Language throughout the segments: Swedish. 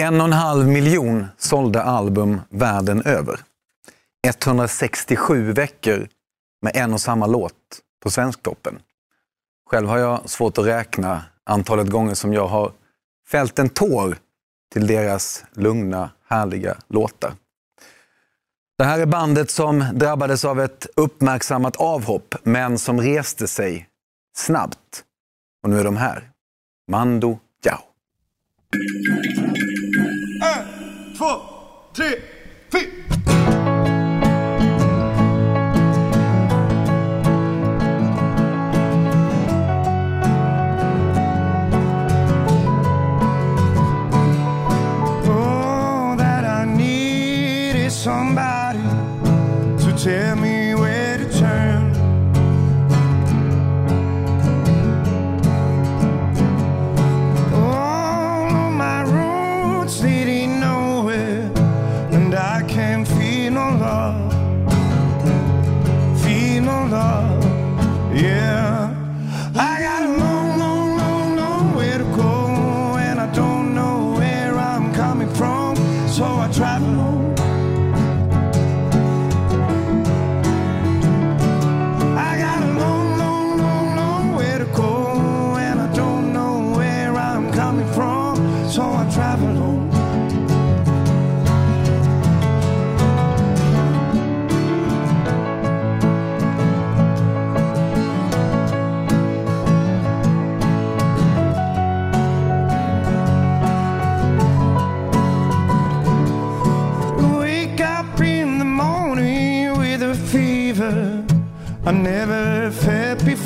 En och en halv miljon sålda album världen över. 167 veckor med en och samma låt på Svensktoppen. Själv har jag svårt att räkna antalet gånger som jag har fällt en tår till deras lugna, härliga låtar. Det här är bandet som drabbades av ett uppmärksammat avhopp, men som reste sig snabbt. Och nu är de här. Mando Diao. two, three. Somebody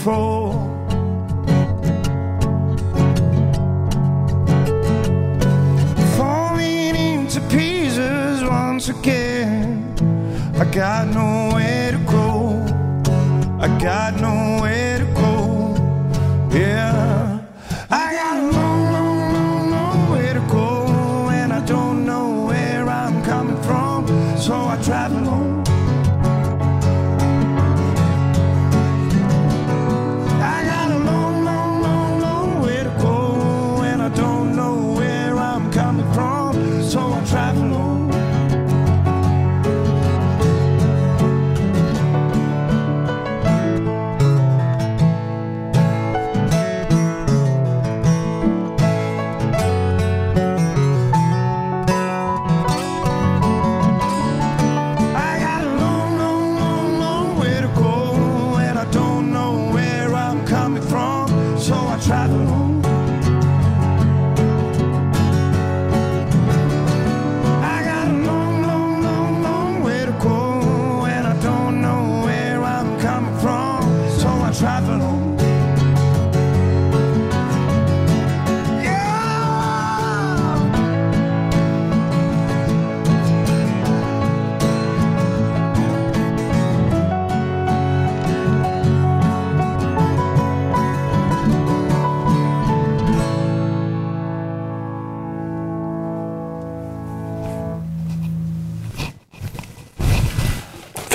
Falling into pieces once again. I got nowhere to go. I got nowhere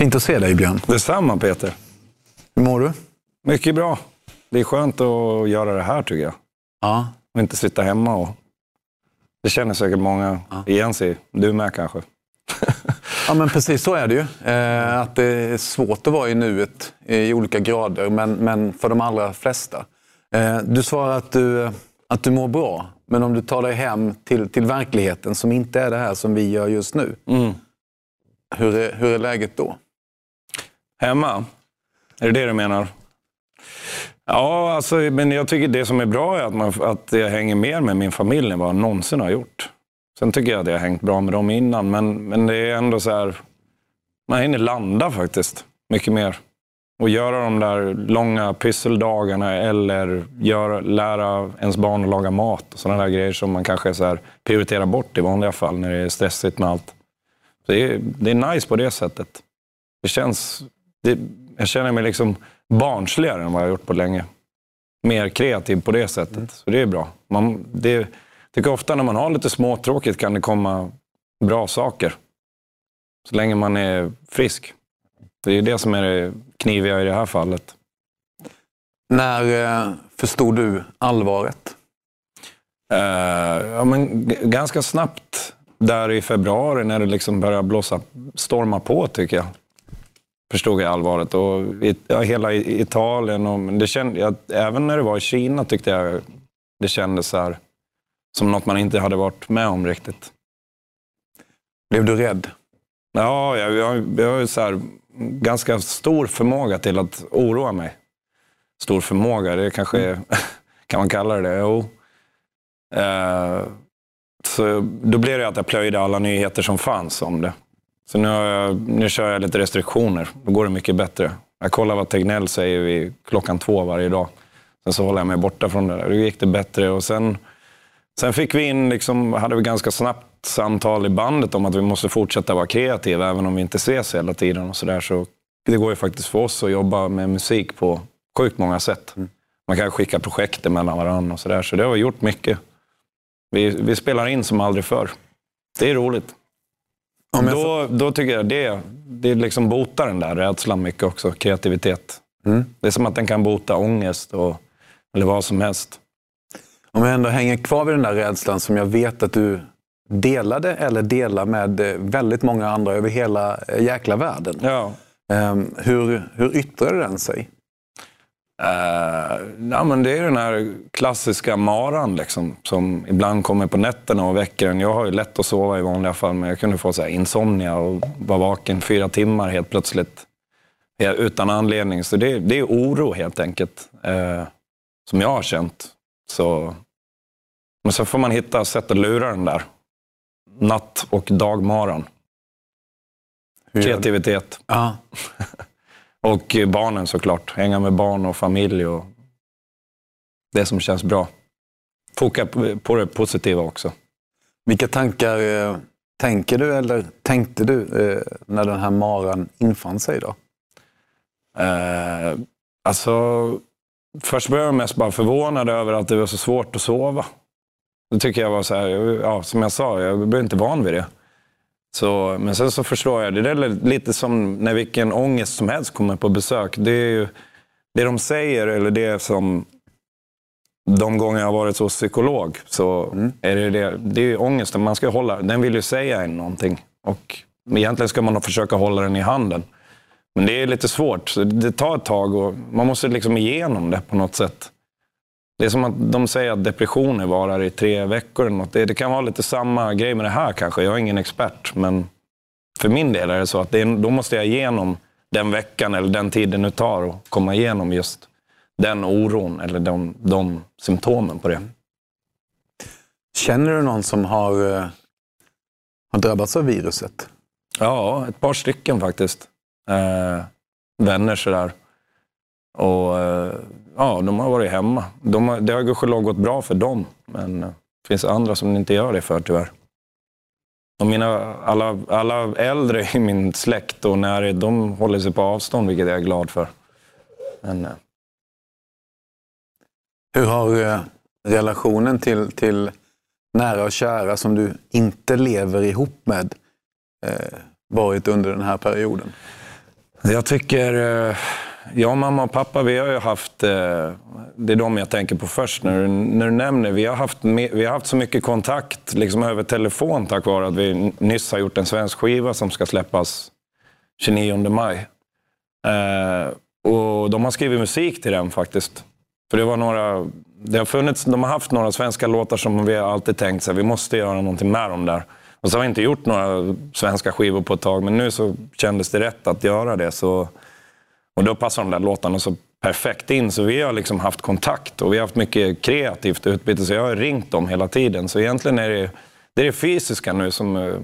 Fint att se dig Björn. Detsamma Peter. Hur mår du? Mycket bra. Det är skönt att göra det här tycker jag. Ja. Och inte sitta hemma och... Det känner säkert många igen sig. Du med kanske. Ja, men precis så är det ju. Eh, att det är svårt att vara i nuet i olika grader, men, men för de allra flesta. Eh, du svarar att du, att du mår bra, men om du tar dig hem till, till verkligheten som inte är det här som vi gör just nu. Hur, är, hur är läget då? Hemma? Är det det du menar? Ja, alltså, men jag tycker det som är bra är att, man, att jag hänger mer med min familj än vad jag någonsin har gjort. Sen tycker jag att jag har hängt bra med dem innan, men, men det är ändå så här... Man hinner landa faktiskt, mycket mer. Och göra de där långa pysseldagarna eller göra, lära ens barn att laga mat. och Sådana där grejer som man kanske så här prioriterar bort i vanliga fall när det är stressigt med allt. Så det, är, det är nice på det sättet. Det känns... Det, jag känner mig liksom barnsligare än vad jag har gjort på länge. Mer kreativ på det sättet. Så det är bra. Man, det, jag tycker ofta när man har lite småtråkigt kan det komma bra saker. Så länge man är frisk. Det är det som är det kniviga i det här fallet. När eh, förstod du allvaret? Eh, ja, men ganska snabbt där i februari när det liksom började blåsa, storma på tycker jag. Förstod jag allvaret. Och ja, hela Italien och det kände jag, även när det var i Kina tyckte jag det kändes så här, som något man inte hade varit med om riktigt. Blev du rädd? Ja, jag, jag, jag har så här, ganska stor förmåga till att oroa mig. Stor förmåga, det kanske är, kan man kalla det Jo. Eh, så då blev det att jag plöjde alla nyheter som fanns om det. Så nu, har jag, nu kör jag lite restriktioner. Då går det mycket bättre. Jag kollar vad Tegnell säger vid klockan två varje dag. Sen så håller jag mig borta från det där. Då gick det bättre. Och sen, sen fick vi in, liksom, hade vi ganska snabbt samtal i bandet om att vi måste fortsätta vara kreativa även om vi inte ses hela tiden. och så, där. så Det går ju faktiskt för oss att jobba med musik på sjukt många sätt. Man kan skicka projekt mellan varandra och sådär. Så det har vi gjort mycket. Vi, vi spelar in som aldrig förr. Det är roligt. Om Då, då tycker jag det, det liksom botar den där rädslan mycket också, kreativitet. Mm. Det är som att den kan bota ångest och, eller vad som helst. Om jag ändå hänger kvar vid den där rädslan som jag vet att du delade eller delar med eh, väldigt många andra över hela eh, jäkla världen. Ja. Ehm, hur, hur yttrade den sig? Eh, ja, men det är den här klassiska maran liksom, som ibland kommer på nätterna och väcker en. Jag har ju lätt att sova i vanliga fall, men jag kunde få så här insomnia och vara vaken fyra timmar helt plötsligt. Ja, Utan anledning. Så det, det är oro helt enkelt, eh, som jag har känt. Så, men så får man hitta sätt att lura den där natt och dagmaran. Kreativitet. Ja. Och barnen såklart. Hänga med barn och familj och det som känns bra. Foka på det positiva också. Vilka tankar eh, tänker du eller tänkte du eh, när den här maran infann sig? då? Eh, alltså, först var jag mest bara förvånad över att det var så svårt att sova. Det tycker jag var så här, ja, som jag sa, jag blev inte van vid det. Så, men sen så förstår jag, det är lite som när vilken ångest som helst kommer på besök. Det är ju det de säger, eller det som de gånger jag har varit hos psykolog, så är det det. Det är ju ångesten man ska hålla. Den vill ju säga en någonting. Och egentligen ska man försöka hålla den i handen. Men det är lite svårt. Så det tar ett tag och man måste liksom igenom det på något sätt. Det är som att de säger att depressioner varar i tre veckor. Eller något. Det, det kan vara lite samma grej med det här kanske. Jag är ingen expert, men för min del är det så att det är, då måste jag igenom den veckan eller den tiden det tar att komma igenom just den oron eller de, de symptomen på det. Känner du någon som har, eh, har drabbats av viruset? Ja, ett par stycken faktiskt. Eh, vänner sådär. Och eh, ja, de har varit hemma. De har, det har gudskelov gått bra för dem, men eh, det finns andra som inte gör det för tyvärr. Och mina, alla, alla äldre i min släkt och närhet, de håller sig på avstånd, vilket jag är glad för. Men, eh, Hur har eh, relationen till, till nära och kära som du inte lever ihop med eh, varit under den här perioden? Jag tycker, eh, jag, mamma och pappa, vi har ju haft, eh, det är de jag tänker på först när du, när du nämner, vi har, haft, vi har haft så mycket kontakt liksom över telefon tack vare att vi nyss har gjort en svensk skiva som ska släppas 29 maj. Eh, och de har skrivit musik till den faktiskt. För det var några, det har funnits, de har haft några svenska låtar som vi har alltid tänkt att vi måste göra någonting med dem där. Och så har vi inte gjort några svenska skivor på ett tag, men nu så kändes det rätt att göra det. Så, och då passar de där låtarna så perfekt in. Så vi har liksom haft kontakt och vi har haft mycket kreativt utbyte. Så jag har ringt dem hela tiden. Så egentligen är det det, är det fysiska nu som... eh,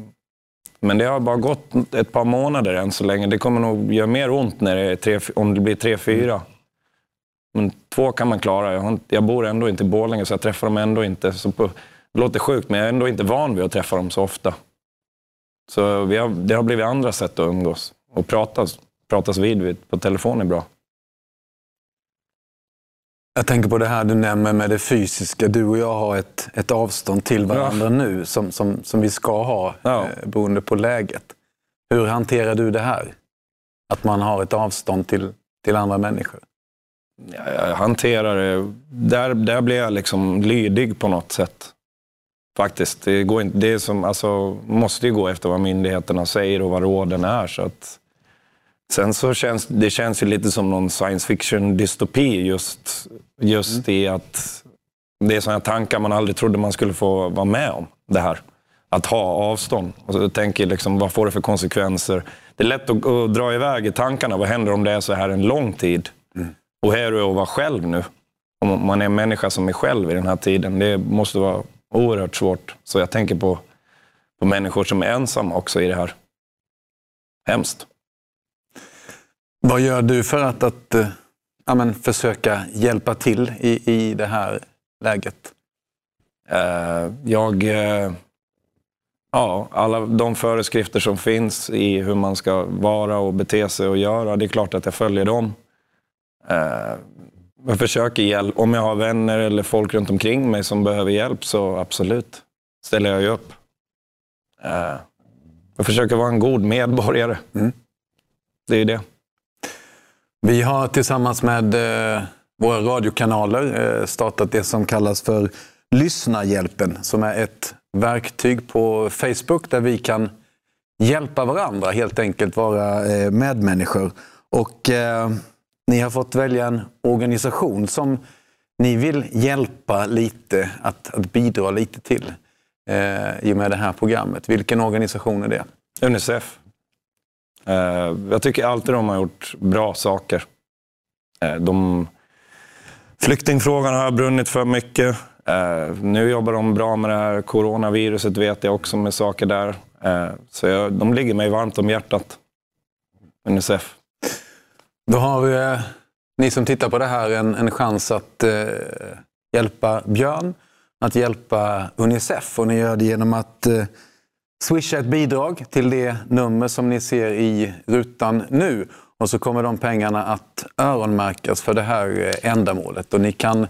Men det har bara gått ett par månader än så länge. Det kommer nog göra mer ont när det tre, om det blir tre, fyra. Men två kan man klara. Jag, inte, jag bor ändå inte i Borlänge så jag träffar dem ändå inte. Så på, det låter sjukt, men jag är ändå inte van vid att träffa dem så ofta. Så har, det har blivit andra sätt att umgås. Och pratas, pratas vid, på telefon är bra. Jag tänker på det här du nämner med det fysiska. Du och jag har ett, ett avstånd till varandra nu som, som, som vi ska ha Ja. eh, beroende på läget. Hur hanterar du det här? Att man har ett avstånd till, till andra människor? Jag hanterar det. Där, där blir jag liksom lydig på något sätt. Faktiskt. Det, går inte, det är som, alltså, måste ju gå efter vad myndigheterna säger och vad råden är. Så att, sen så känns det känns ju lite som någon science fiction-dystopi just, just mm. i att det är sådana tankar man aldrig trodde man skulle få vara med om. Det här. Att ha avstånd. Och så tänker liksom, vad får det för konsekvenser? Det är lätt att, att dra iväg i tankarna. Vad händer om det är så här en lång tid? Mm. Och här är du att vara själv nu. Om man är en människa som är själv i den här tiden. Det måste vara oerhört svårt. Så jag tänker på, på människor som är ensamma också i det här. Hemskt. Vad gör du för att, att eh, ja, men, försöka hjälpa till i, i det här läget? Uh, jag... Uh, ja, alla de föreskrifter som finns i hur man ska vara och bete sig och göra. Det är klart att jag följer dem. Uh, jag försöker hjälpa. Om jag har vänner eller folk runt omkring mig som behöver hjälp så absolut ställer jag ju upp. Jag försöker vara en god medborgare. Mm. Det är det. Vi har tillsammans med eh, våra radiokanaler eh, startat det som kallas för Lyssnarhjälpen, som är ett verktyg på Facebook där vi kan hjälpa varandra, helt enkelt vara eh, medmänniskor. Och eh, ni har fått välja en organisation som ni vill hjälpa lite, att, att bidra lite till eh, i och med det här programmet. Vilken organisation är det? Unicef. Eh, jag tycker alltid de har gjort bra saker. Eh, de, flyktingfrågan har brunnit för mycket. Eh, nu jobbar de bra med det här coronaviruset vet jag också med saker där. Eh, så jag, de ligger mig varmt om hjärtat. Unicef. Då har vi, eh, ni som tittar på det här en, en chans att eh, hjälpa Björn, att hjälpa Unicef. Och ni gör det genom att eh, swisha ett bidrag till det nummer som ni ser i rutan nu. Och så kommer de pengarna att öronmärkas för det här eh, ändamålet. Och ni kan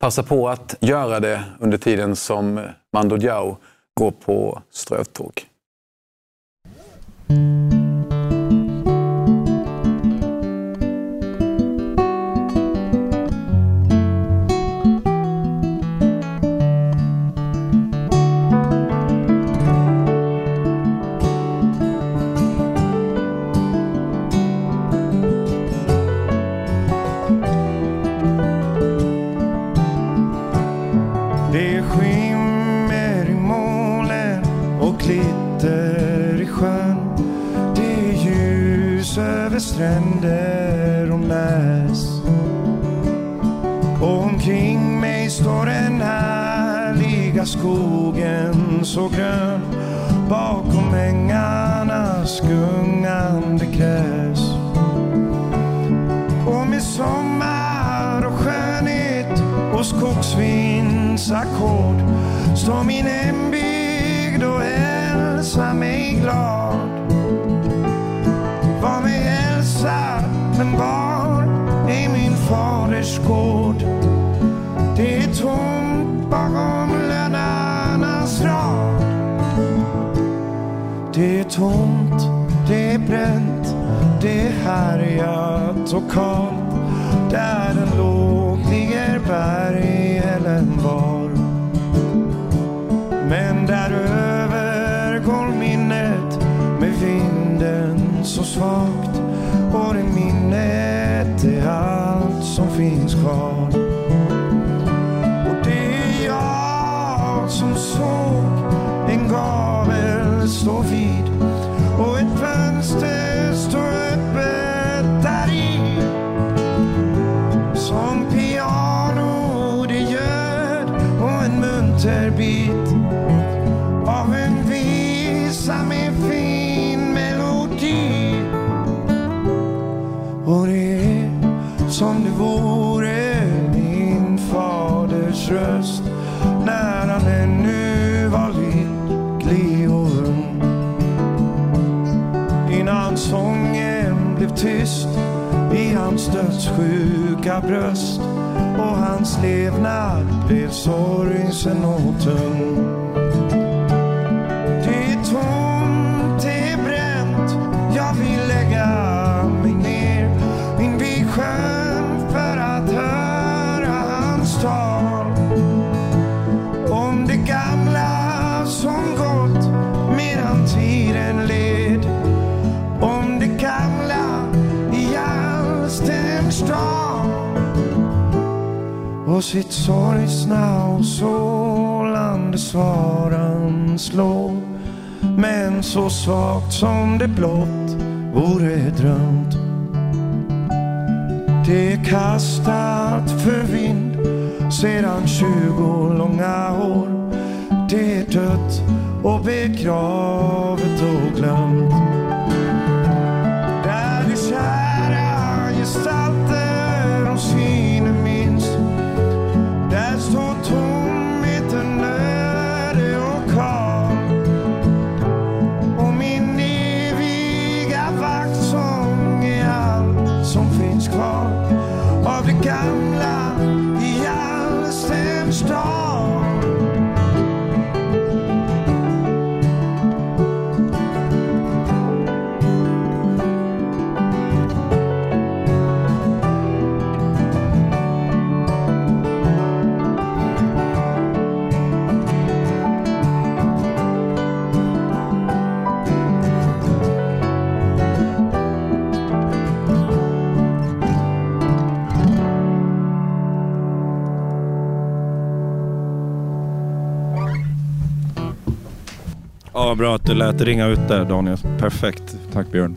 passa på att göra det under tiden som Mando Diao går på strövtåg. Stränder och näs. Och omkring mig står den härliga skogen så grön bakom ängarnas gungande gräs. Och med sommar och skönhet och skogsvindsackord står min hemma det är härjat och kallt. Där den låg ligger berghällen var. Men däröver går minnet med vinden så svagt och det minnet är allt som finns kvar. Och det är jag som såg en gavel stå vid sjuka bröst och hans levnad blev sorgsen och tung. På sitt sorgsna och sålande svaran slår. Men så svagt som det blott vore drömt. Det är kastat för vind sedan tjugo långa år. Det är dött och begravet och glömt. Ja, bra att du lät ringa ut där Daniel. Perfekt. Tack Björn.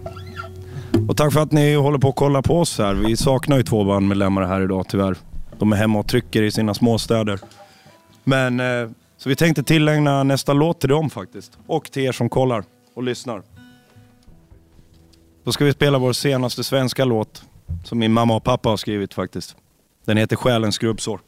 Och tack för att ni håller på att kolla på oss här. Vi saknar ju två bandmedlemmar här idag tyvärr. De är hemma och trycker i sina småstäder. Men, eh, så vi tänkte tillägna nästa låt till dem faktiskt. Och till er som kollar och lyssnar. Då ska vi spela vår senaste svenska låt. Som min mamma och pappa har skrivit faktiskt. Den heter Själens skrubbsår.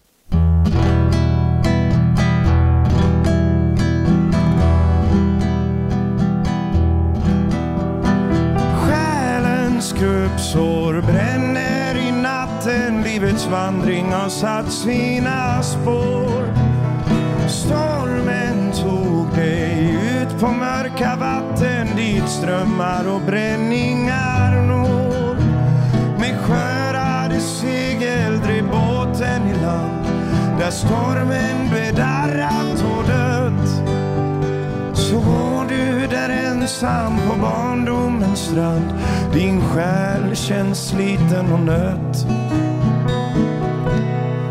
Sår bränner i natten. Livets vandring har satt sina spår. Stormen tog dig ut på mörka vatten. Dit strömmar och bränningar når. Med skörade segel drev båten i land. Där stormen bedarrat ensam på barndomens strand Din själ känns sliten och nött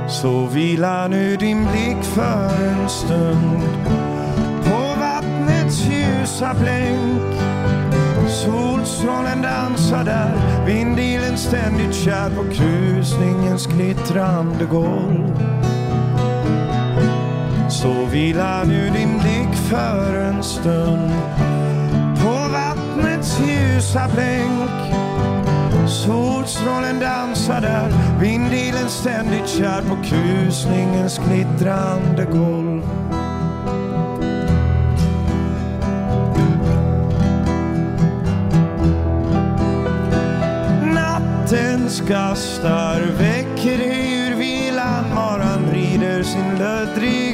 Så vila nu din blick för en stund. På vattnets ljusa blänk. Solstrålen dansar där. Vindilen ständigt kär på krusningens glittrande golv. Så vila nu din blick för en stund ljusa blänk. Solstrålen dansar där, vindilen ständigt kär på kusningens glittrande golv. Nattens gastar väcker dig ur vilan Maran rider sin löddrig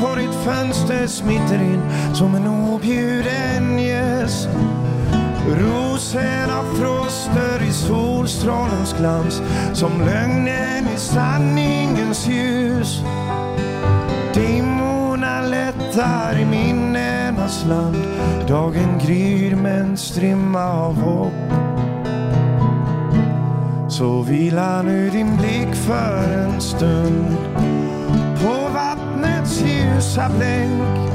på ditt fönster smiter in som en objuden gäst. Rosorna froster i solstrålens glans som lögnen i sanningens ljus. Dimmorna lättar i minnenas land. Dagen gryr med en strimma av hopp. Så vila nu din blick för en stund ljusa blänk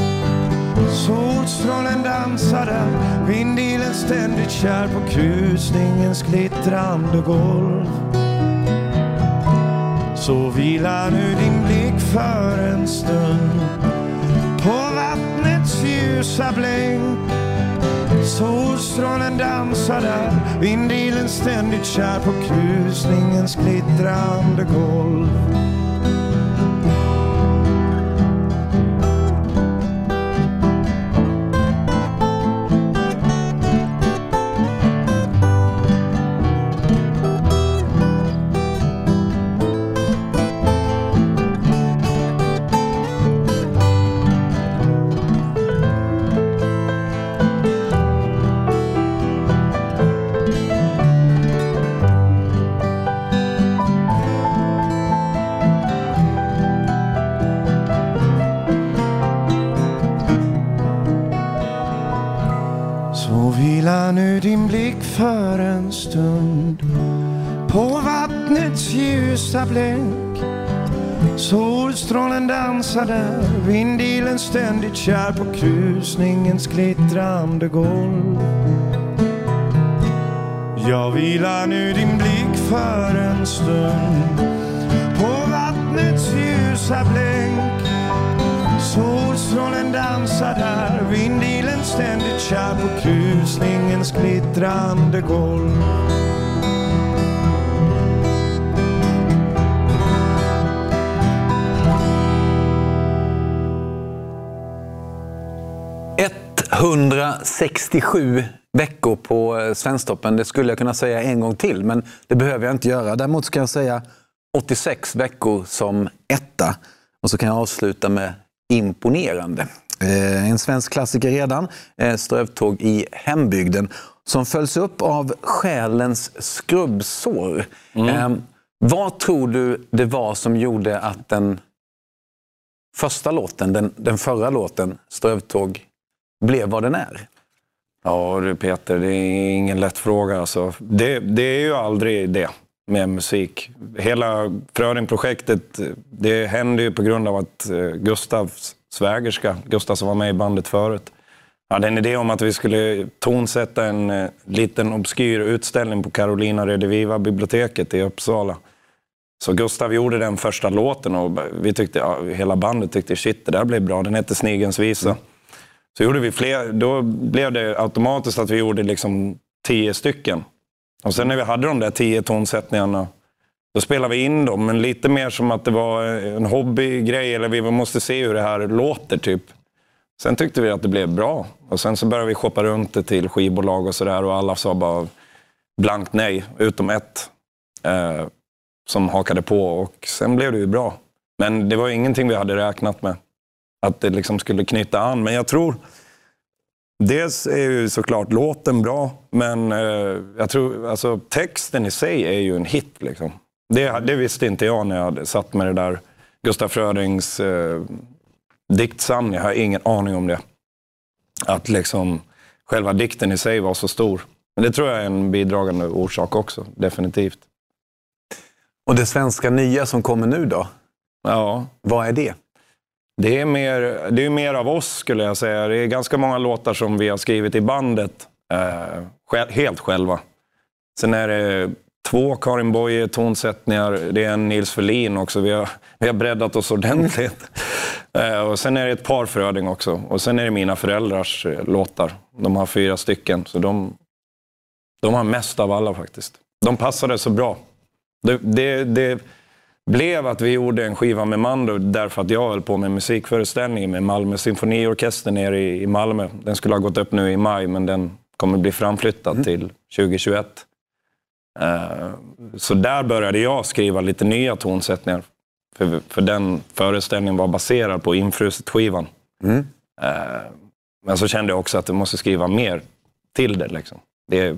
Solstrålen dansar där Vindilen ständigt kär på krusningens glittrande golv så vila nu din blick för en stund på vattnets ljusa blänk. Solstrålen dansar där, vindilen ständigt kär på krusningens glittrande golv. Ljusa blänk. Solstrålen dansar där, vindilen ständigt kär på krusningens glittrande golv. Jag vilar nu din blick för en stund på vattnets ljusa blänk. Solstrålen dansar där, vindilen ständigt kär på krusningens glittrande golv. ...167 veckor på eh, Svensktoppen. Det skulle jag kunna säga en gång till, men det behöver jag inte göra. Däremot ska jag säga 86 veckor som etta. Och så kan jag avsluta med imponerande. Eh, en svensk klassiker redan, eh, Strövtåg i hembygden, som följs upp av Själens skrubbsår. Mm. Vad tror du det var som gjorde att den första låten, den, den förra låten, Strövtåg, blev vad den är? Ja du Peter, det är ingen lätt fråga. Alltså. Det, det är ju aldrig det med musik. Hela Fröding-projektet, det hände ju på grund av att eh, Gustavs svägerska, Gustav som var med i bandet förut, hade en idé om att vi skulle tonsätta en eh, liten obskyr utställning på Carolina Rediviva biblioteket i Uppsala. Så Gustav gjorde den första låten och vi tyckte, ja, hela bandet tyckte shit, det där blev bra. Den hette Snigens visa. Mm. Så gjorde vi fler, då blev det automatiskt att vi gjorde liksom tio stycken. Och sen när vi hade de där tio tonsättningarna, då spelade vi in dem, men lite mer som att det var en hobbygrej, eller vi måste se hur det här låter. typ. Sen tyckte vi att det blev bra. Och sen så började vi shoppa runt det till skivbolag och sådär och alla sa bara blankt nej, utom ett. Eh, som hakade på och sen blev det ju bra. Men det var ingenting vi hade räknat med. Att det liksom skulle knyta an. Men jag tror Dels är ju såklart låten bra, men eh, jag tror alltså, texten i sig är ju en hit. Liksom. Det, det visste inte jag när jag hade satt med det där Gustaf Frödings eh, diktsamling. Jag har ingen aning om det. Att liksom själva dikten i sig var så stor. Men det tror jag är en bidragande orsak också, definitivt. Och det svenska nya som kommer nu då? Ja. Vad är det? Det är, mer, det är mer av oss skulle jag säga. Det är ganska många låtar som vi har skrivit i bandet eh, helt själva. Sen är det två Karin Boye tonsättningar. Det är en Nils Ferlin också. Vi har, vi har breddat oss ordentligt. eh, och sen är det ett par Fröding också. Och sen är det mina föräldrars eh, låtar. De har fyra stycken. Så de, de har mest av alla faktiskt. De passade så bra. Det, det, det blev att vi gjorde en skiva med Mando därför att jag höll på med musikföreställningen med Malmö symfoniorkester nere i Malmö. Den skulle ha gått upp nu i maj, men den kommer bli framflyttad mm. till 2021. Uh, eh, så där började jag skriva lite nya tonsättningar. För, för den föreställningen var baserad på Infruset-skivan. Mm. Uh, men så kände jag också att jag måste skriva mer till det. Liksom. Det är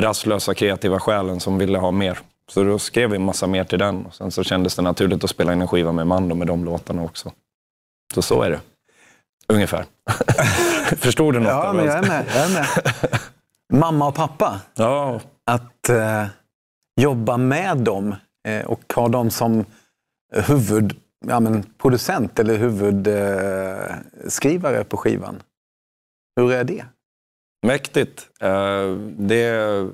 rastlösa kreativa själen som ville ha mer. Så då skrev vi en massa mer till den. Och sen så kändes det naturligt att spela in en skiva med Mando med de låtarna också. Så så är det. Ungefär. Förstod du något? Ja, men jag är med. Jag är med. Mamma och pappa. Ja. Att eh, jobba med dem eh, och ha dem som huvudproducent ja, eller huvudskrivare eh, på skivan. Hur är det? Mäktigt. Uh, det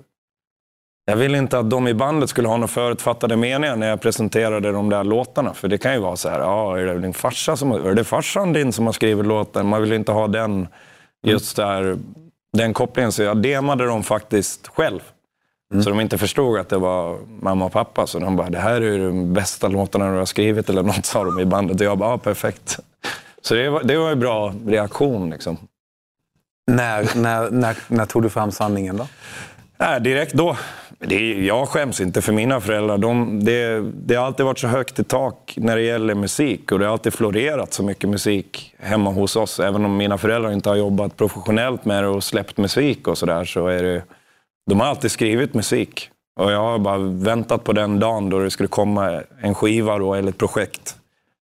jag vill inte att de i bandet skulle ha några förutfattade meningar när jag presenterade de där låtarna. För det kan ju vara så här, ja, är det din farsa som är det farsan din som har skrivit låten? Man vill inte ha den, just där, den kopplingen. Så jag demade dem faktiskt själv. Mm. Så de inte förstod att det var mamma och pappa. Så de bara, det här är de bästa låtarna du har skrivit eller något, sa de i bandet. Och jag bara, ja, perfekt. Så det var, det var en bra reaktion. Liksom. När, när, när, när tog du fram sanningen då? Nej, direkt då. Det, jag skäms inte för mina föräldrar. De, det, det har alltid varit så högt i tak när det gäller musik och det har alltid florerat så mycket musik hemma hos oss. Även om mina föräldrar inte har jobbat professionellt med det och släppt musik och sådär så är det... De har alltid skrivit musik. Och jag har bara väntat på den dagen då det skulle komma en skiva då, eller ett projekt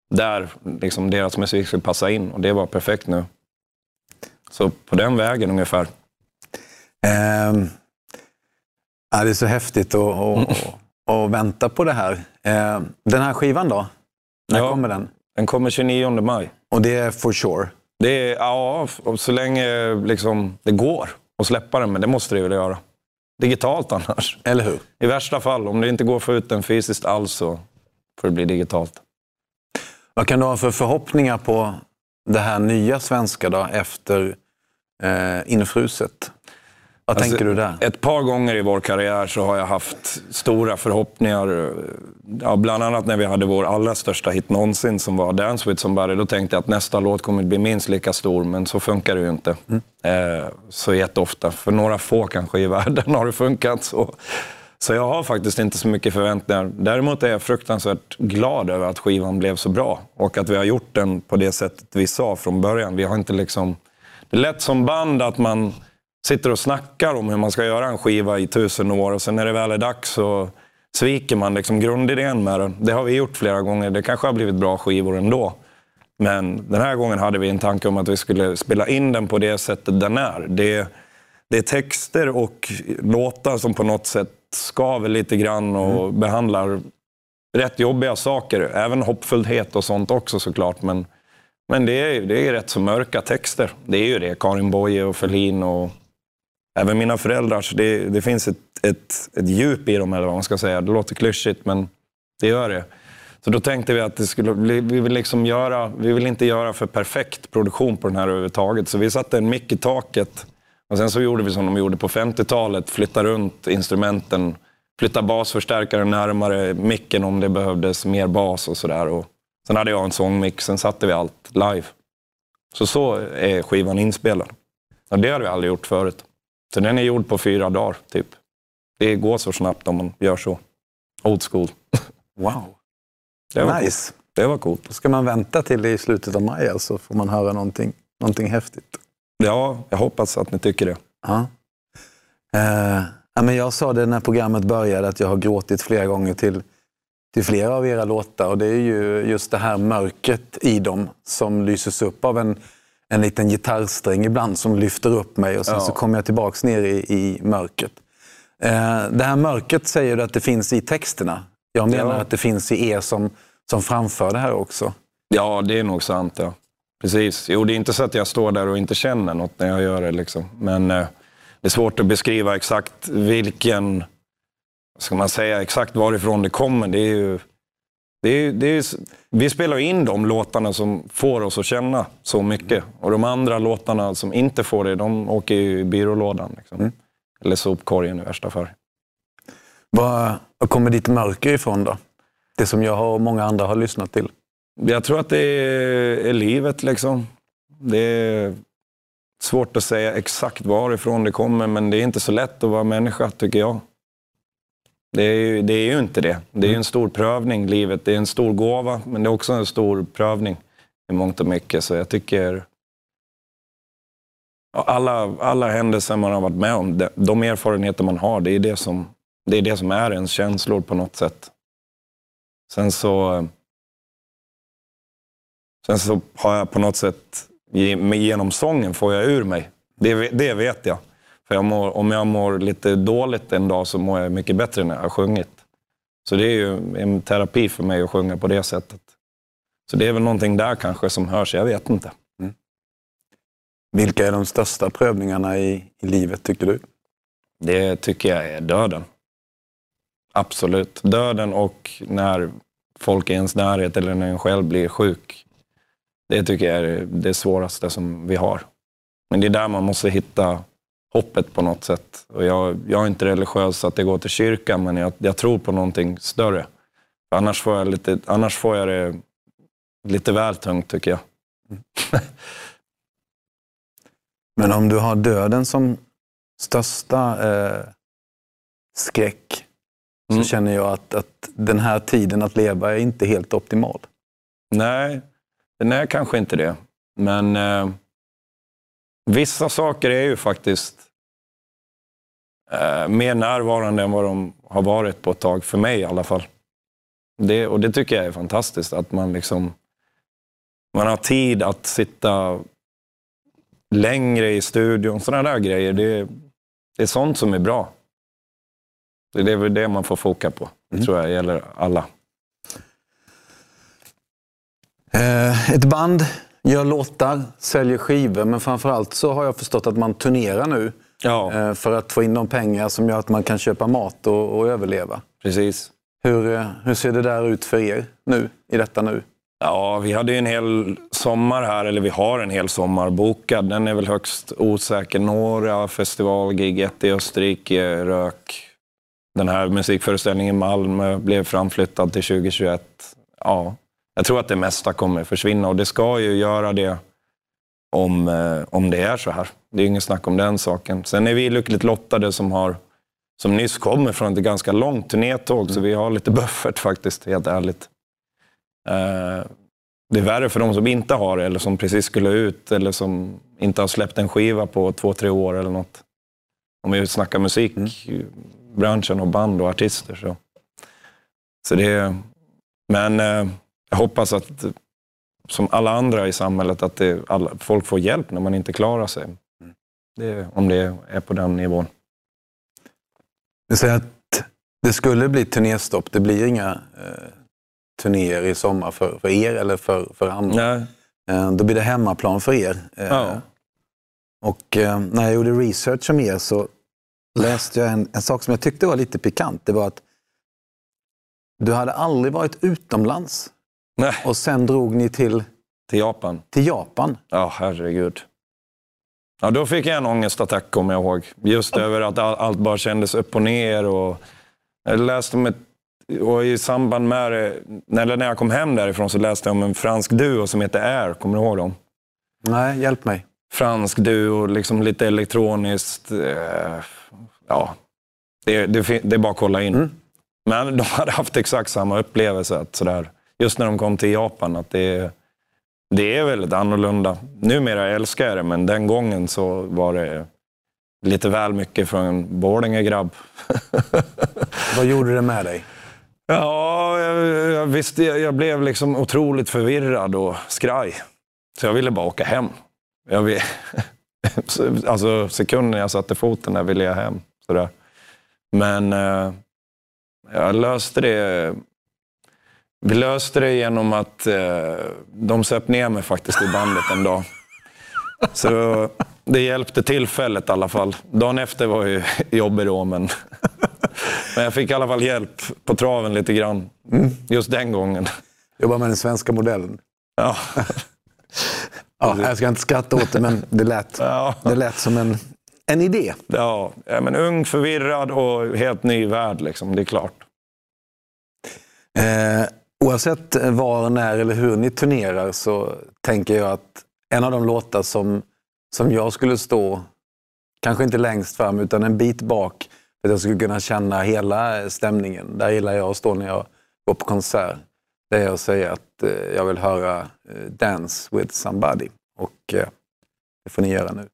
där liksom deras musik skulle passa in. Och det var perfekt nu. Så på den vägen ungefär. Um Ja, det är så häftigt att, att, att, att vänta på det här. Eh, Den här skivan då? När Ja. kommer den? Den kommer 29 maj. Och det är for sure. Det är, ja, så länge liksom, det går att släppa den, men det måste det väl göra. Digitalt annars. Eller hur? I värsta fall, om det inte går att få ut den fysiskt alls så får det bli digitalt. Vad kan du ha för förhoppningar på det här nya svenska då, efter eh, Infruset? Vad Alltså, tänker du där? Ett par gånger i vår karriär så har jag haft stora förhoppningar. Ja, bland annat när vi hade vår allra största hit någonsin som var Dance with somebody. Då tänkte jag att nästa låt kommer bli minst lika stor, men så funkar det ju inte. Eh, så jätteofta. För några få kanske i världen har det funkat så. Så jag har faktiskt inte så mycket förväntningar. Däremot är jag fruktansvärt glad över att skivan blev så bra. Och att vi har gjort den på det sättet vi sa från början. Vi har inte liksom... Det är lätt som band att man sitter och snackar om hur man ska göra en skiva i tusen år och sen när det väl är dags så sviker man liksom grundidén med den. Det har vi gjort flera gånger. Det kanske har blivit bra skivor ändå. Men den här gången hade vi en tanke om att vi skulle spela in den på det sättet den är. Det, det är texter och låtar som på något sätt skaver lite grann och behandlar rätt jobbiga saker. Även hoppfullhet och sånt också såklart. Men, men det är, det är rätt så mörka texter. Det är ju det. Karin Boye och Ferlin och även mina föräldrar. Så det, det finns ett, ett, ett djup i dem, eller vad man ska säga. Det låter klyschigt, men det gör det. Så då tänkte vi att det skulle vi, vill liksom göra, vi vill inte göra för perfekt produktion på den här överhuvudtaget. Så vi satte en mick i taket. Och sen så gjorde vi som de gjorde på 50-talet. Flytta runt instrumenten. Flytta basförstärkaren närmare micken om det behövdes mer bas och sådär. Sen hade jag en sångmick, sen satte vi allt live. Så så är skivan inspelad. Och det har vi aldrig gjort förut. Så den är gjord på fyra dagar, typ. Det går så snabbt om man gör så. Old school. Wow. Det var nice. coolt. Det var coolt. Då ska man vänta till i slutet av maj så alltså, får man höra någonting, någonting häftigt. Ja, jag hoppas att ni tycker det. Ja. Eh, ja, men jag sa det när programmet började att jag har gråtit flera gånger till, till flera av era låtar. Och det är ju just det här mörkret i dem som lyses upp av en, en liten gitarrsträng ibland som lyfter upp mig och sen Ja. så kommer jag tillbaks ner i, i mörkret. Eh, det här mörkret säger du att det finns i texterna. Jag menar Ja. att det finns i er som, som framför det här också. Ja, det är nog sant. Ja. Precis. Jo, det är inte så att jag står där och inte känner något när jag gör det. Liksom. Men eh, det är svårt att beskriva exakt vilken, ska man säga, exakt varifrån det kommer. Det är ju, det är, det är, vi spelar in de låtarna som får oss att känna så mycket. Och de andra låtarna som inte får det, de åker ju i byrålådan. Liksom. Eller sopkorgen i värsta fall. Var, var kommer ditt mörker ifrån då? Det som jag och många andra har lyssnat till. Jag tror att det är, är livet liksom. Det är svårt att säga exakt varifrån det kommer, men det är inte så lätt att vara människa, tycker jag. Det är, ju, det är ju inte det. Det är ju en stor prövning, livet. Det är en stor gåva, men det är också en stor prövning i mångt och mycket. Så jag tycker... Alla, alla händelser man har varit med om, de, erfarenheter man har, det är det, som, det är det som är ens känslor på något sätt. Sen så... Sen så har jag på något sätt, ge- genom sången får jag ur mig. Det, det vet jag. För jag mår, om jag mår lite dåligt en dag så mår jag mycket bättre när jag har sjungit. Så det är ju en terapi för mig att sjunga på det sättet. Så det är väl någonting där kanske som hörs, jag vet inte. Vilka är de största prövningarna i, i livet tycker du? Det tycker jag är döden. Absolut. Döden och när folk i ens närhet eller när en själv blir sjuk. Det tycker jag är det svåraste som vi har. Men det är där man måste hitta hoppet på något sätt. Och jag, jag är inte religiös så att jag går till kyrkan, men jag, jag tror på någonting större. Annars får jag, lite, annars får jag det lite väl tungt tycker jag. Men om du har döden som största eh, skräck så Mm. känner jag att, att den här tiden att leva är inte helt optimal. Nej, den är kanske inte det. Men eh, vissa saker är ju faktiskt eh, mer närvarande än vad de har varit på ett tag, för mig i alla fall. Det, och det tycker jag är fantastiskt, att man liksom man har tid att sitta längre i studion. Sådana där grejer, det, det är sånt som är bra. Det är väl det man får foka på. Det Mm. tror jag gäller alla. Eh, ett band gör låtar, säljer skivor, men framförallt så har jag förstått att man turnerar nu Ja, eh, för att få in de pengar som gör att man kan köpa mat och, och överleva. precis. Hur, eh, hur ser det där ut för er nu, i detta nu? Ja, vi hade ju en hel sommar här, eller vi har en hel sommar bokad. Den är väl högst osäker. Några festivalgig, ett i Österrike rök. Den här musikföreställningen i Malmö blev framflyttad till 2021. Ja, jag tror att det mesta kommer försvinna och det ska ju göra det om, eh, om det är så här. Det är inget snack om den saken. Sen är vi lyckligt lottade som har som nyss kommer från ett ganska långt turnétåg, så vi har lite buffert faktiskt, helt ärligt. Eh, det är värre för de som inte har det, eller som precis skulle ut, eller som inte har släppt en skiva på två, tre år eller något. Om vi snackar musikbranschen och band och artister. Så, så det är, men eh, jag hoppas att, som alla andra i samhället, att det, alla, folk får hjälp när man inte klarar sig. Det, om det är på den nivån. Du säger att det skulle bli turnéstopp. Det blir inga eh, turnéer i sommar för, för er eller för, för andra. Nej. Eh, då blir det hemmaplan för er. Eh, Ja. Och eh, när jag gjorde research om er så läste jag en, en sak som jag tyckte var lite pikant. Det var att du hade aldrig varit utomlands Nej, och sen drog ni till, till Japan. till Japan. Ja, herregud. Ja, då fick jag en ångestattack, kommer jag ihåg. Just över att all, allt bara kändes upp och ner. Och jag läste om ett, och i samband med det, eller när jag kom hem därifrån så läste jag om en fransk duo som heter Air. Kommer du ihåg dem? Nej, hjälp mig. Fransk duo, liksom lite elektroniskt. Eh, ja, det, det, det är bara att kolla in. Mm. Men de hade haft exakt samma upplevelse. Att sådär, just när de kom till Japan. att det, det är väldigt annorlunda. Numera älskar jag det, men den gången så var det lite väl mycket för en Borlänge-grabb. Vad gjorde det med dig? Ja, jag, jag, visste, jag, jag blev liksom otroligt förvirrad och skraj. Så jag ville bara åka hem. Jag vill, alltså sekunden jag satte foten där ville jag hem. Sådär. Men eh, jag löste det. Vi löste det genom att eh, de söp ner mig faktiskt i bandet en dag. Så det hjälpte tillfället i alla fall. Dagen efter var ju jobbig då, men, men jag fick i alla fall hjälp på traven lite grann. Just den gången. Jobba med den svenska modellen. Ja. Ja, jag ska inte skratta åt det, men det lät, Ja. det lät som en, en idé. Ja, ja, men ung, förvirrad och helt ny värld. Liksom. Det är klart. Eh, oavsett eh, var, när eller hur ni turnerar så tänker jag att en av de låtar som, som jag skulle stå, kanske inte längst fram utan en bit bak, för att jag skulle kunna känna hela eh, stämningen. Där gillar jag att stå när jag går på konsert. Det är att säga att jag vill höra Dance with somebody. Och det får ni göra nu.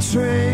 train.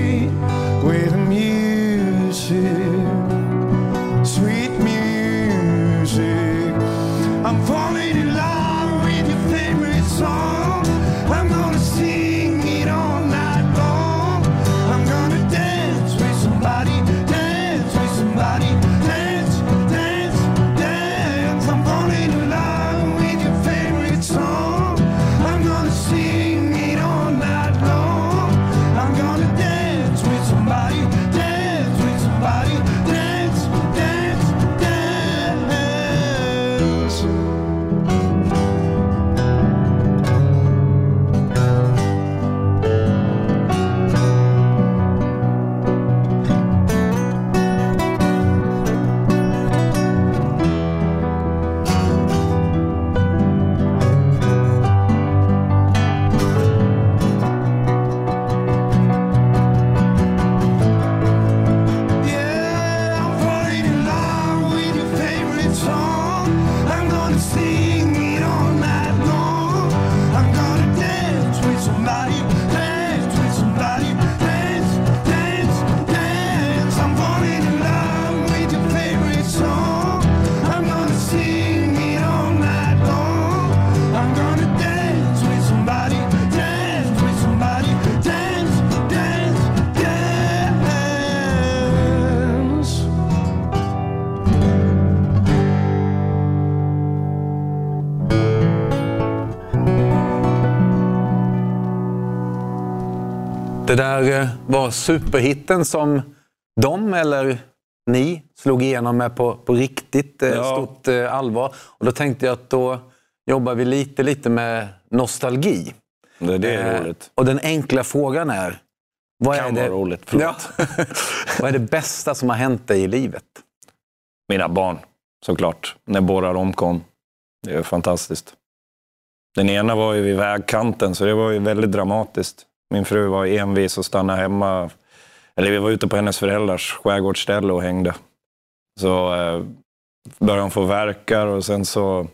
Det där eh, var superhitten som de, eller ni, slog igenom med på, på riktigt eh, Ja. stort eh, allvar. Och då tänkte jag att då jobbar vi lite, lite med nostalgi. Det, det är Eh, roligt. Och den enkla frågan är... Vad Kan är det, vara roligt, förlåt. Ja. vad är det bästa som har hänt dig i livet? Mina barn, såklart. När båda de kom. Det är fantastiskt. Den ena var ju vid vägkanten, så det var ju väldigt dramatiskt. Min fru var envis och stannade hemma. Eller vi var ute på hennes föräldrars skärgårdsställe och hängde. Så eh, började hon få verkar och sen så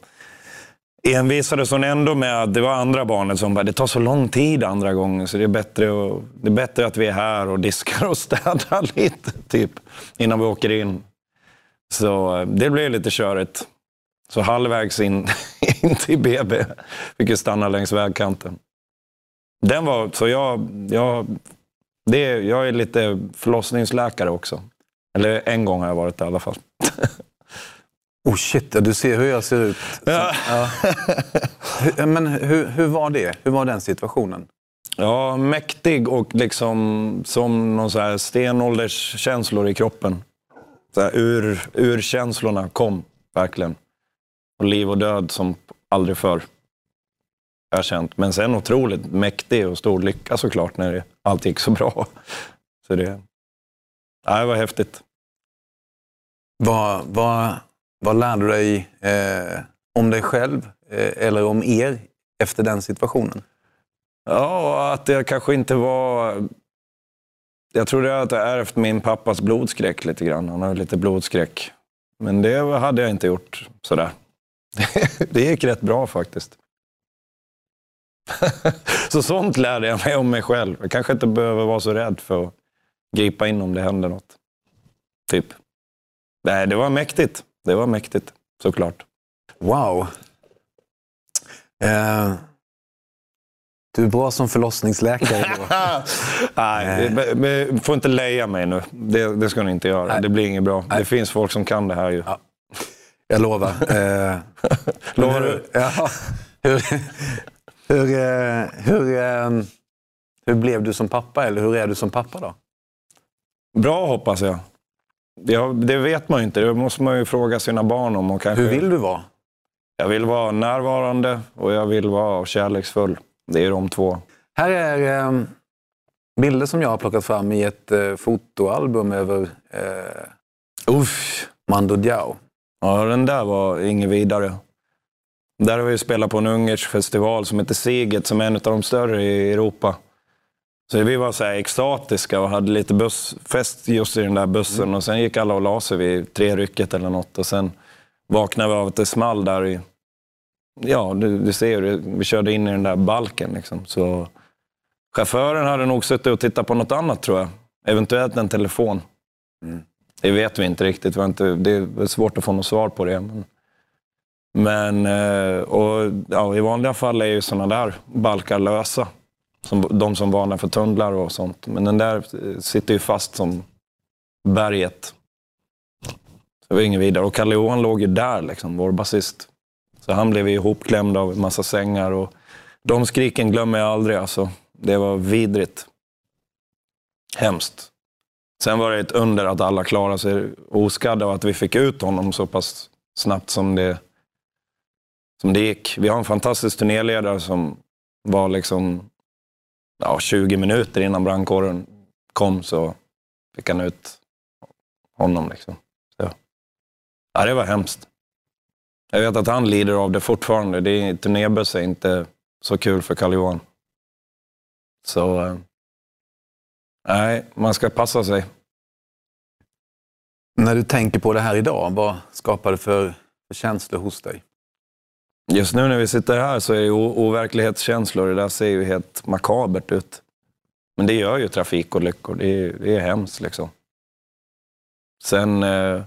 envisades hon ändå med att det var andra barnet som bara, det tar så lång tid andra gången så det är bättre, att, det är bättre att vi är här och diskar och städar lite, typ, innan vi åker in. Så eh, det blev lite körigt. Så halvvägs in, in till BB fick jag stanna längs vägkanten. Den var, så jag, jag, det, jag är lite förlossningsläkare också. Eller en gång har jag varit det i alla fall. Oh shit, ja, du ser hur jag ser ut. Ja. Hur- Men hur, hur var det? Hur var den situationen? Ja, mäktig och liksom som någon så här stenålderskänslor i kroppen. Så här, ur, urkänslorna kom verkligen. Och liv och död som aldrig förr. Jag har känt. Men sen otroligt mäktig och stor lycka såklart när det, allt gick så bra. Så det, ja, det var häftigt. Vad, vad, vad lärde du dig eh, om dig själv eh, eller om er efter den situationen? Ja, att jag kanske inte var... Jag trodde att jag ärvt min pappas blodskräck lite grann. Han har lite blodskräck. Men det hade jag inte gjort sådär. Det gick rätt bra faktiskt. Så sånt lärde jag mig om mig själv. Jag kanske inte behöver vara så rädd för att gripa in om det händer något. Typ. Nej, det var mäktigt. Det var mäktigt, såklart. Wow. Eh, du är bra som förlossningsläkare. Då. Nej, men får inte leja mig nu. Det, det ska ni inte göra. Nej. Det blir inget bra. Nej. Det finns folk som kan det här ju. Ja. Jag lovar. Eh, Lovar du? Ja, hur, hur, eh, hur, eh, hur blev du som pappa? Eller hur är du som pappa då? Bra hoppas jag. Ja, det vet man ju inte. Det måste man ju fråga sina barn om. Och kanske, Hur vill du vara? Jag vill vara närvarande och jag vill vara kärleksfull. Det är de två. Här är eh, bilder som jag har plockat fram i ett eh, fotoalbum över eh, Uff. Mando Diao. Ja, den där var inget vidare. Där har vi spelat på en ungersk festival som heter Siget, som är en av de större i Europa. Så vi var så här extatiska och hade lite bussfest just i den där bussen. Och sen gick alla och la sig vid tre rycket eller något. Och sen vaknade vi av att det small där i... Ja, du, du ser ju, vi körde in i den där balken. Liksom. Så chauffören hade nog suttit och tittat på något annat tror jag. Eventuellt en telefon. Mm. Det vet vi inte riktigt. Inte, det är svårt att få något svar på det. Men, men eh, och, ja, i vanliga fall är ju sådana där balkar lösa. Som, de som varnar för tunnlar och sånt. Men den där eh, sitter ju fast som berget. Det var inget vidare. Och Kalle Johan låg ju där, liksom, vår basist. Så han blev ihopklämd av en massa sängar. Och de skriken glömmer jag aldrig. Alltså. Det var vidrigt. Hemskt. Sen var det ett under att alla klarade sig oskadda och att vi fick ut honom så pass snabbt som det, som det gick. Vi har en fantastisk turnéledare som var liksom ja, 20 minuter innan brandkåren kom så fick han ut honom. Liksom. Så. Ja, det var hemskt. Jag vet att han lider av det fortfarande. Det är, turnébuss är inte så kul för Karl Johan. Så eh, nej, man ska passa sig. När du tänker på det här idag, vad skapar det för, för känslor hos dig? Just nu när vi sitter här så är det overklighetskänslor. Det där ser ju helt makabert ut. Men det gör ju trafikolyckor. Det är, det är hemskt liksom. Sen eh,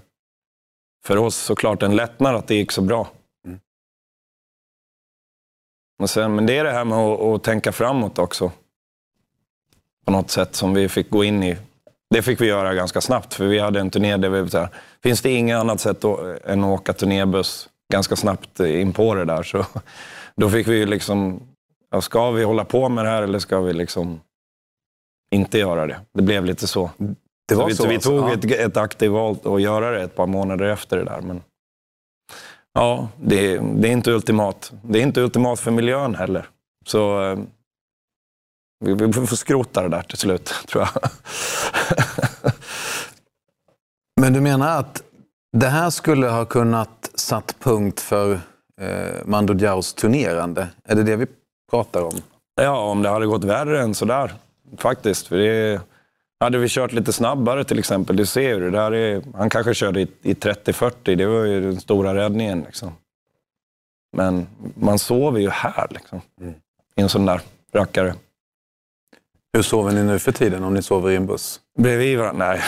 för oss såklart en lättnad att det gick så bra. Mm. Men, sen, men det är det här med att, att tänka framåt också. På något sätt som vi fick gå in i. Det fick vi göra ganska snabbt, för vi hade en turné där vi... Så här, finns det inget annat sätt att, än att åka turnébuss ganska snabbt in på det där, så då fick vi liksom... Ja, ska vi hålla på med det här eller ska vi liksom inte göra det? Det blev lite så. Det var vi, så, vi alltså, tog ett, ett aktivt val att göra det ett par månader efter det där. Men ja, det, det är inte ultimat. Det är inte ultimat för miljön heller. Så eh, vi, vi får skrota det där till slut, tror jag. Men du menar att det här skulle ha kunnat satt punkt för eh, Mando Diaos turnerande? Är det det vi pratar om? ja, om det hade gått värre än sådär, faktiskt. För det, hade vi kört lite snabbare till exempel, du ser ju det där är, han kanske körde i, i 30-40, det var ju den stora räddningen. Liksom. Men man sover ju här, liksom. Mm. I en sån där rackare. Hur sover ni nu för tiden om ni sover i en buss? Bredvid varandra? Nej.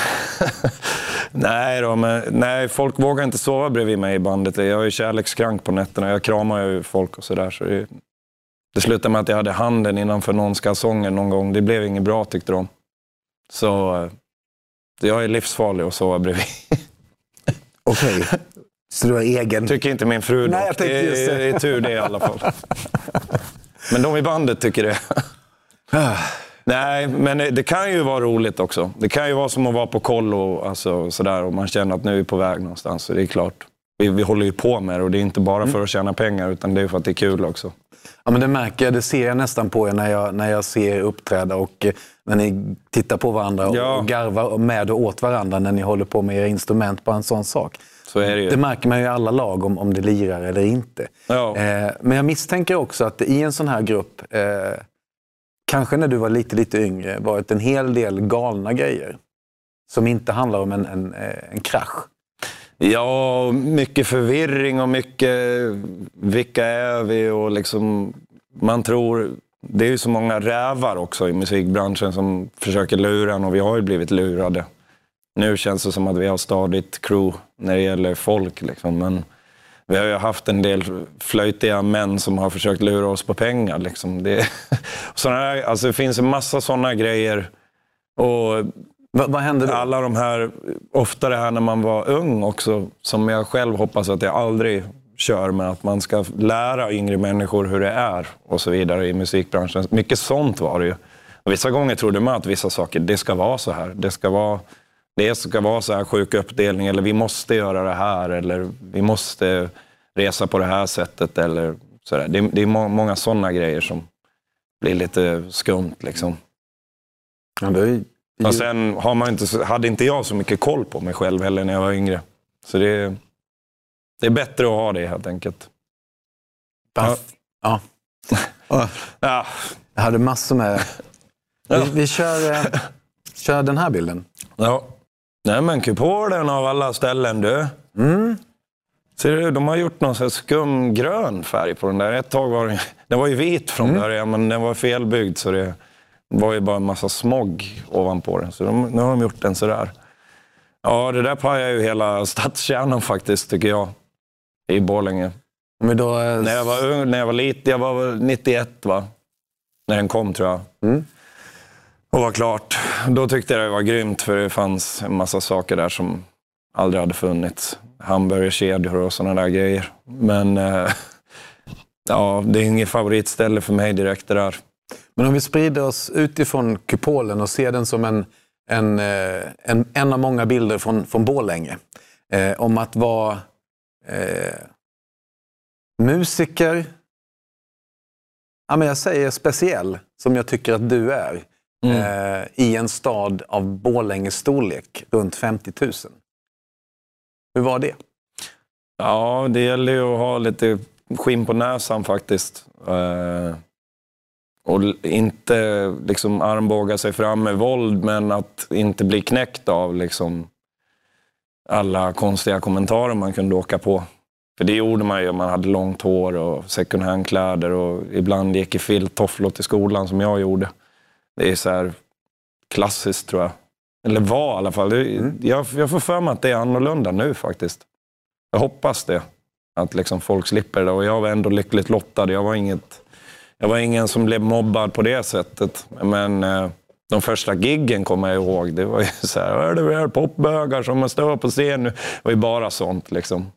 nej, då, men, nej, folk vågar inte sova bredvid mig i bandet. Jag är kärlekskrank på nätterna. Jag kramar ju folk och sådär. Så det, det slutade med att jag hade handen innanför någons kalsonger någon gång. Det blev inget bra tyckte de. Så eh, jag är livsfarlig att sova bredvid. Okej. Så du har egen... Tycker inte min fru Nej, jag tänkte det, just det. är, det är tur det i alla fall. Men de i bandet tycker det. Nej, men det kan ju vara roligt också. Det kan ju vara som att vara på kollo alltså, sådär, och man känner att nu är vi på väg någonstans. Så det är klart. Vi, vi håller ju på med det och det är inte bara Mm. för att tjäna pengar utan det är för att det är kul också. Ja, men det märker jag. Det ser jag nästan på er när jag, när jag ser er uppträda och eh, när ni tittar på varandra och, Ja. och garvar med och åt varandra när ni håller på med era instrument. Bara en sån sak. Så är det ju. Det märker man ju i alla lag om, om det lirar eller inte. Ja. Eh, men jag misstänker också att i en sån här grupp, eh, kanske när du var lite, lite yngre, varit en hel del galna grejer. Som inte handlar om en, en, eh, en krasch. Ja, mycket förvirring och mycket vilka är vi och liksom man tror det är ju så många rävar också i musikbranschen som försöker lura en och vi har ju blivit lurade. Nu känns det som att vi har stadigt crew när det gäller folk liksom. Men vi har ju haft en del flöjtiga män som har försökt lura oss på pengar. Liksom. Det, såna här, alltså det finns en massa sådana grejer. Och Va, vad hände då? alla de här, ofta det här när man var ung också, som jag själv hoppas att jag aldrig kör med, att man ska lära yngre människor hur det är och så vidare i musikbranschen. Mycket sånt var det ju. Vissa gånger trodde man att vissa saker, det ska vara så här. Det ska vara, det ska vara så här sjuk uppdelning, eller vi måste göra det här, eller vi måste resa på det här sättet. Eller så där. Det, det är må, många sådana grejer som blir lite skumt. Liksom. Ja, det är ju- Och sen har man inte, hade inte jag så mycket koll på mig själv heller när jag var yngre. Så det, det är bättre att ha det helt enkelt. Ja. Ja. Ja. Ja, Jag hade massor med... Ja. Vi, vi kör, eh, kör den här bilden. ja. Nej men Kupolen av alla ställen du. Mm. Ser du, de har gjort någon skumgrön färg på den där. Ett tag var den, den var ju vit från Mm. början, men den var felbyggd så det var ju bara en massa smog ovanpå den. Så de, nu har de gjort den sådär. Ja, det där pajar ju hela stadskärnan faktiskt, tycker jag. I Borlänge. Vi då, eh, När jag var ung, när jag var liten, jag var väl 91 va? När den kom tror jag. Mm. Och var klart. Då tyckte jag det var grymt för det fanns en massa saker där som aldrig hade funnits. Hamburgerkedjor och sådana där grejer. Men eh, ja, det är inget favoritställe för mig direkt det där. Men om vi sprider oss utifrån kupolen och ser den som en, en, eh, en, en av många bilder från, från Borlänge. Eh, om att vara eh, musiker, ja, men jag säger speciell, som jag tycker att du är, eh, i en stad av Borlänges storlek, runt 50 000. Hur var det? Ja, det gäller ju att ha lite skinn på näsan faktiskt. Eh, och inte liksom armbåga sig fram med våld, men att inte bli knäckt av liksom alla konstiga kommentarer man kunde åka på. För det gjorde man ju. Man hade långt hår och second hand-kläder och ibland gick i filttofflor till skolan som jag gjorde. Det är så här klassiskt tror jag. Eller var i alla fall. Det, jag, jag får för mig att det är annorlunda nu faktiskt. Jag hoppas det. Att liksom folk slipper det. Och jag var ändå lyckligt lottad. Jag var, inget, jag var ingen som blev mobbad på det sättet. Men eh, de första giggen kommer jag ihåg. Det var ju så här, är det väl popbögar som måste stå på scen nu? Det var ju bara sånt liksom.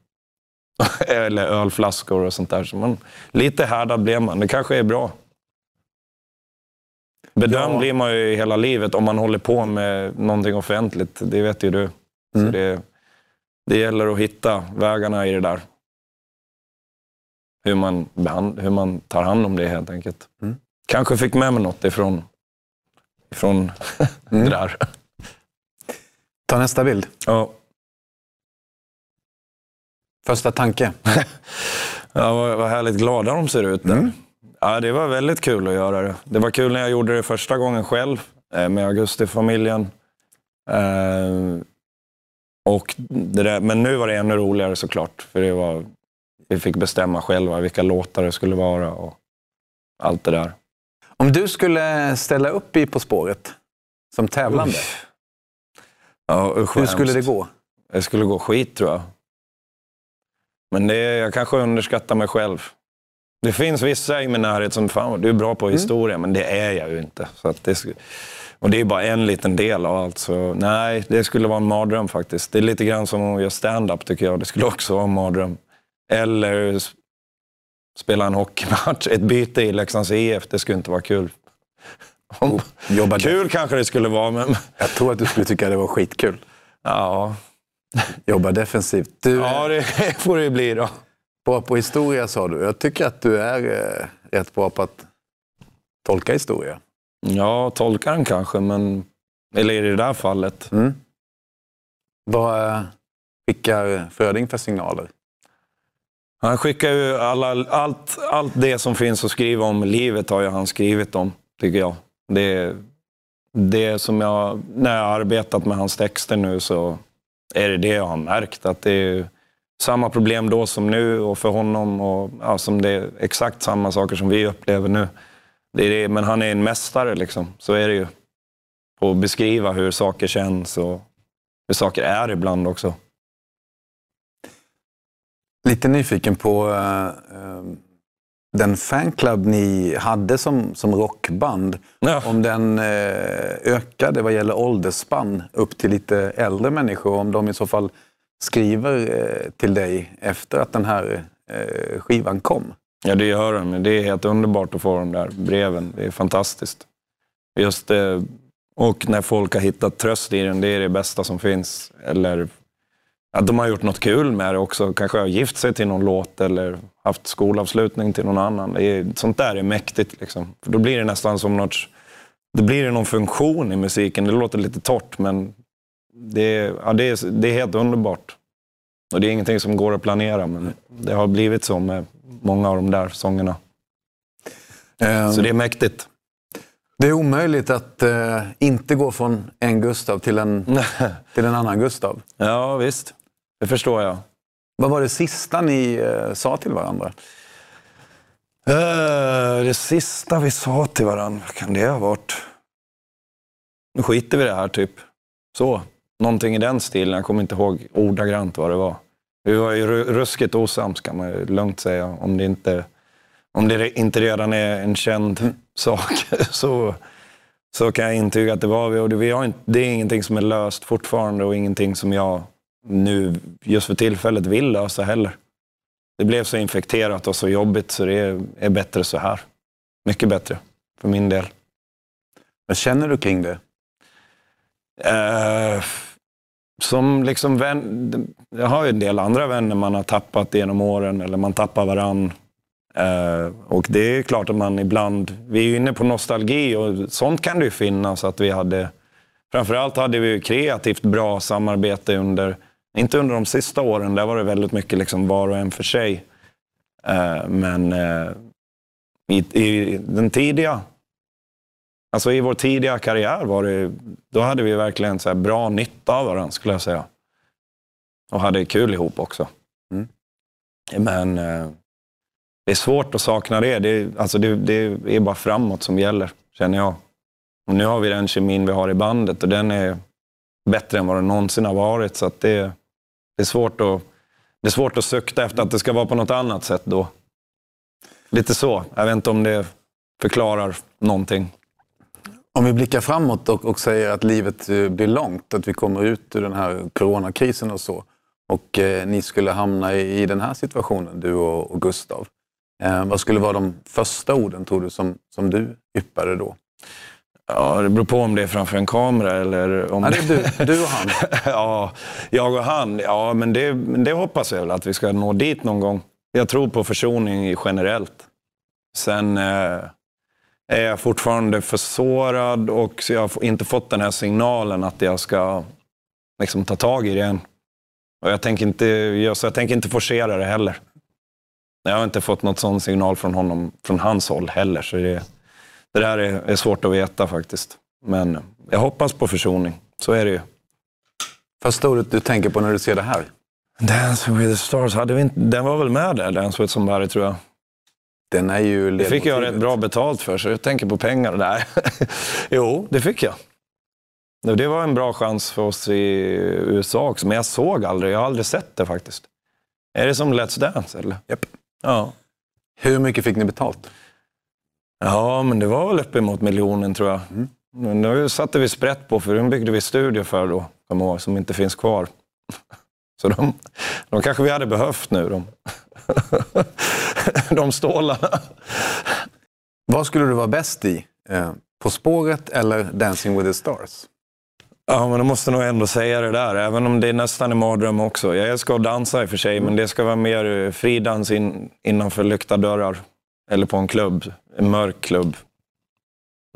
Eller ölflaskor och sånt där. Så man, lite härdad blev man. Det kanske är bra. Bedömd Ja. blir man ju hela livet om man håller på med någonting offentligt. Det vet ju du. Så Mm. det, det gäller att hitta vägarna i det där. Hur man, behand, hur man tar hand om det helt enkelt. Mm. Kanske fick med mig något ifrån, ifrån Mm. det där. Ta nästa bild. Ja. Första tanke. Ja, vad, vad härligt glada de ser ut där. Mm. Ja, det var väldigt kul att göra det. Det var kul när jag gjorde det första gången själv eh, med Augusti-familjen. Eh, och där, men nu var det ännu roligare såklart. För det var, vi fick bestämma själva vilka låtar det skulle vara och allt det där. Om du skulle ställa upp i På spåret som tävlande, Usch. Ja, usch, hur skulle det gå? Det skulle gå skit tror jag. Men det, jag kanske underskattar mig själv. Det finns vissa i min närhet som, fan du är bra på historia, men det är jag ju inte. Så det, och det är bara en liten del av allt. Så nej, det skulle vara en mardröm faktiskt. Det är lite grann som att göra stand-up tycker jag. Det skulle också vara en mardröm. Eller spela en hockeymatch. Ett byte i Leksands IF, det skulle inte vara kul. Om, Jobba kul kanske det skulle vara, men Jag tror att du skulle tycka det var skitkul. ja, Jobba defensivt. Du, ja det får det ju bli då. Bra på historia sa du. Jag tycker att du är eh, rätt bra på att tolka historia. Ja, tolkar den kanske, men... Eller i det där fallet. Mm. Vad eh, skickar Fröding för signaler? Han skickar ju alla, allt, allt det som finns att skriva om livet har ju han skrivit om, tycker jag. Det, det som jag, när jag har arbetat med hans texter nu så är det det jag har märkt. Att det är samma problem då som nu och för honom. Och, ja, som det är exakt samma saker som vi upplever nu. Det är det, men han är en mästare, liksom. så är det ju. På att beskriva hur saker känns och hur saker är ibland också. Lite nyfiken på eh, den fanclub ni hade som, som rockband. Ja. Om den eh, ökade vad gäller åldersspann upp till lite äldre människor. Om de i så fall skriver eh, till dig efter att den här eh, skivan kom. Ja, det gör de. Det är helt underbart att få de där breven. Det är fantastiskt. Just det. Och när folk har hittat tröst i den, det är det bästa som finns. Eller att de har gjort något kul med det också. Kanske har gift sig till någon låt eller haft skolavslutning till någon annan. Det är, sånt där är mäktigt. Liksom. För då blir det nästan som något... Det blir det någon funktion i musiken. Det låter lite torrt, men det är, ja, det är, det är helt underbart. Och det är ingenting som går att planera, men det har blivit så med många av de där sångerna. Eh, Så det är mäktigt. det är omöjligt att eh, inte gå från en Gustav till en, till en annan Gustav. ja, visst. Det förstår jag. Vad var det sista ni eh, sa till varandra? Eh, det sista vi sa till varandra, vad kan det ha varit? Nu skiter vi i det här, typ. Så. Någonting i den stilen. Jag kommer inte ihåg ordagrant vad det var. Vi var ju ru- ruskigt osams, kan man ju lugnt säga. Om det inte, om det inte redan är en känd sak, så, så kan jag intyga att det var vi. Och det, vi har inte, det är ingenting som är löst fortfarande och ingenting som jag nu, just för tillfället, vill lösa heller. Det blev så infekterat och så jobbigt så det är, är bättre så här. Mycket bättre, för min del. Vad känner du kring det? Eh, som liksom vän, jag har ju en del andra vänner man har tappat genom åren, eller man tappar varann. Eh, och det är klart att man ibland, vi är ju inne på nostalgi och sånt kan det ju finnas att vi hade, framförallt hade vi ju kreativt bra samarbete under, inte under de sista åren, där var det väldigt mycket liksom var och en för sig. Eh, men eh, i, i den tidiga Alltså i vår tidiga karriär var det, då hade vi verkligen så här bra nytta av varandra skulle jag säga. Och hade kul ihop också. Mm. Men eh, det är svårt att sakna det. Det, alltså det. det är bara framåt som gäller, känner jag. Och nu har vi den kemin vi har i bandet och den är bättre än vad den någonsin har varit. Så att det, det, är svårt att, det är svårt att sukta efter att det ska vara på något annat sätt då. Lite så. Jag vet inte om det förklarar någonting. Om vi blickar framåt och, och säger att livet eh, blir långt, att vi kommer ut ur den här coronakrisen och så. Och eh, ni skulle hamna i, i den här situationen, du och, och Gustav. Eh, vad skulle vara de första orden, tror du, som, som du yppade då? Ja, det beror på om det är framför en kamera eller om Ja, det är du, du och han. ja, jag och han. Ja, men det, det hoppas jag väl att vi ska nå dit någon gång. Jag tror på försoning generellt. Sen eh, är jag fortfarande för sårad och så jag har inte fått den här signalen att jag ska liksom, ta tag i det än. Och jag tänker inte, jag, så jag tänker inte forcera det heller. Jag har inte fått något sån signal från honom, från hans håll heller. Så det, det där är, är svårt att veta faktiskt. Men jag hoppas på försoning. Så är det ju. Första ordet du tänker på när du ser det här? Dance with the stars, hade vi inte, den var väl med där, Dance with somebody tror jag. Den är ju Det fick jag ledmotivet. rätt bra betalt för, så jag tänker på pengar. Nej. jo, det fick jag. Det var en bra chans för oss i USA också, men jag såg aldrig. Jag har aldrig sett det faktiskt. Är det som Let's Dance eller? Japp. Ja. Hur mycket fick ni betalt? Ja, men det var väl uppemot miljonen tror jag. Men nu satte vi sprätt på, för den byggde vi studio för då, kommer ihåg, som inte finns kvar. Så de, de kanske vi hade behövt nu, de, de stålarna. Vad skulle du vara bäst i? Eh, på spåret eller Dancing with the stars? Ja, men då måste nog ändå säga det där, även om det är nästan en mardröm också. Jag älskar att dansa i och för sig, men det ska vara mer eh, fridans in, innanför lyckta dörrar. Eller på en klubb, en mörk klubb.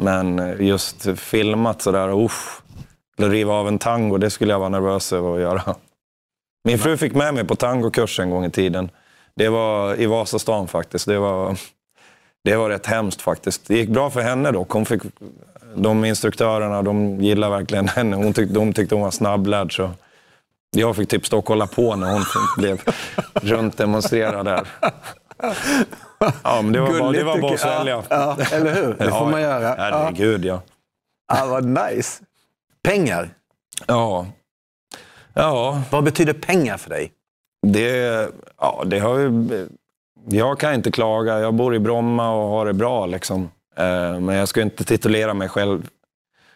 Men eh, just filmat sådär, usch. Eller riva av en tango, det skulle jag vara nervös över att göra. Min fru fick med mig på tangokurs en gång i tiden. Det var i Vasastan faktiskt. Det var, det var rätt hemskt faktiskt. Det gick bra för henne dock. Hon fick, de instruktörerna de gillade verkligen henne. Hon tyckte, de tyckte hon var snabblärd. Så jag fick typ stå och kolla på när hon blev runt demonstrerad där. Ja, men det var, bara, det var bara att svälja. Ja, ja, eller hur? Det får man göra. Ja. Herregud, ja. Ja, vad nice. Pengar. Ja. Ja, Vad betyder pengar för dig? Det, ja, det har ju... Jag kan inte klaga. Jag bor i Bromma och har det bra. Liksom. Eh, men jag ska inte titulera mig själv. Det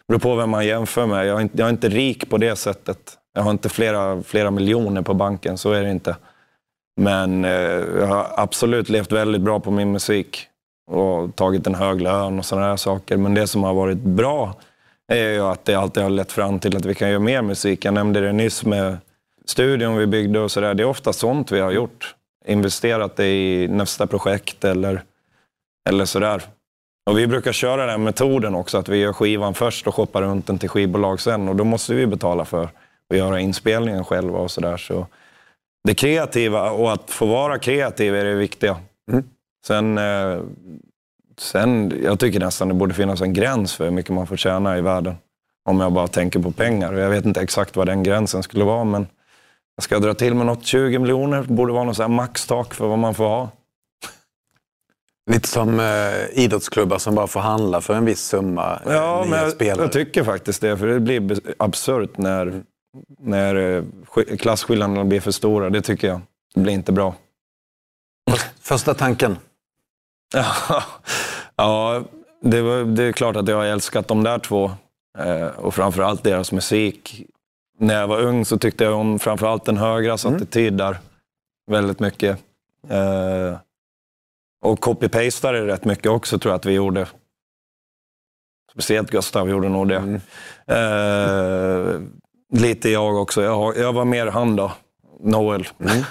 beror på vem man jämför med. Jag är inte, jag är inte rik på det sättet. Jag har inte flera, flera miljoner på banken, så är det inte. Men eh, jag har absolut levt väldigt bra på min musik och tagit en hög lön och sådana här saker. Men det som har varit bra är ju att det alltid har lett fram till att vi kan göra mer musik. Jag nämnde det nyss med studion vi byggde och sådär. Det är ofta sånt vi har gjort. Investerat det i nästa projekt eller, eller sådär. Och vi brukar köra den metoden också, att vi gör skivan först och shoppar runt den till skivbolag sen. Och då måste vi betala för att göra inspelningen själva och sådär. Så det kreativa och att få vara kreativ är det viktiga. Mm. Sen, eh, sen, jag tycker nästan det borde finnas en gräns för hur mycket man får tjäna i världen. Om jag bara tänker på pengar. Jag vet inte exakt vad den gränsen skulle vara, men Jag ska dra till med något 20 miljoner. Borde vara något maxtak för vad man får ha. Lite som eh, idrottsklubbar som bara får handla för en viss summa. eh, Ja, men jag, jag tycker faktiskt det. För det blir absurt när, när eh, sk- klasskillnaderna blir för stora. Det tycker jag. Det blir inte bra. Första tanken? Ja, ja det, var, det är klart att jag har älskat de där två. Eh, och framförallt deras musik. När jag var ung så tyckte jag om framförallt den högras Mm. attityd där. Väldigt mycket. Eh, och copy-pastade rätt mycket också tror jag att vi gjorde. Speciellt Gustav gjorde nog det. Mm. Eh, lite jag också. Jag, jag var mer han då. Noel. Mm.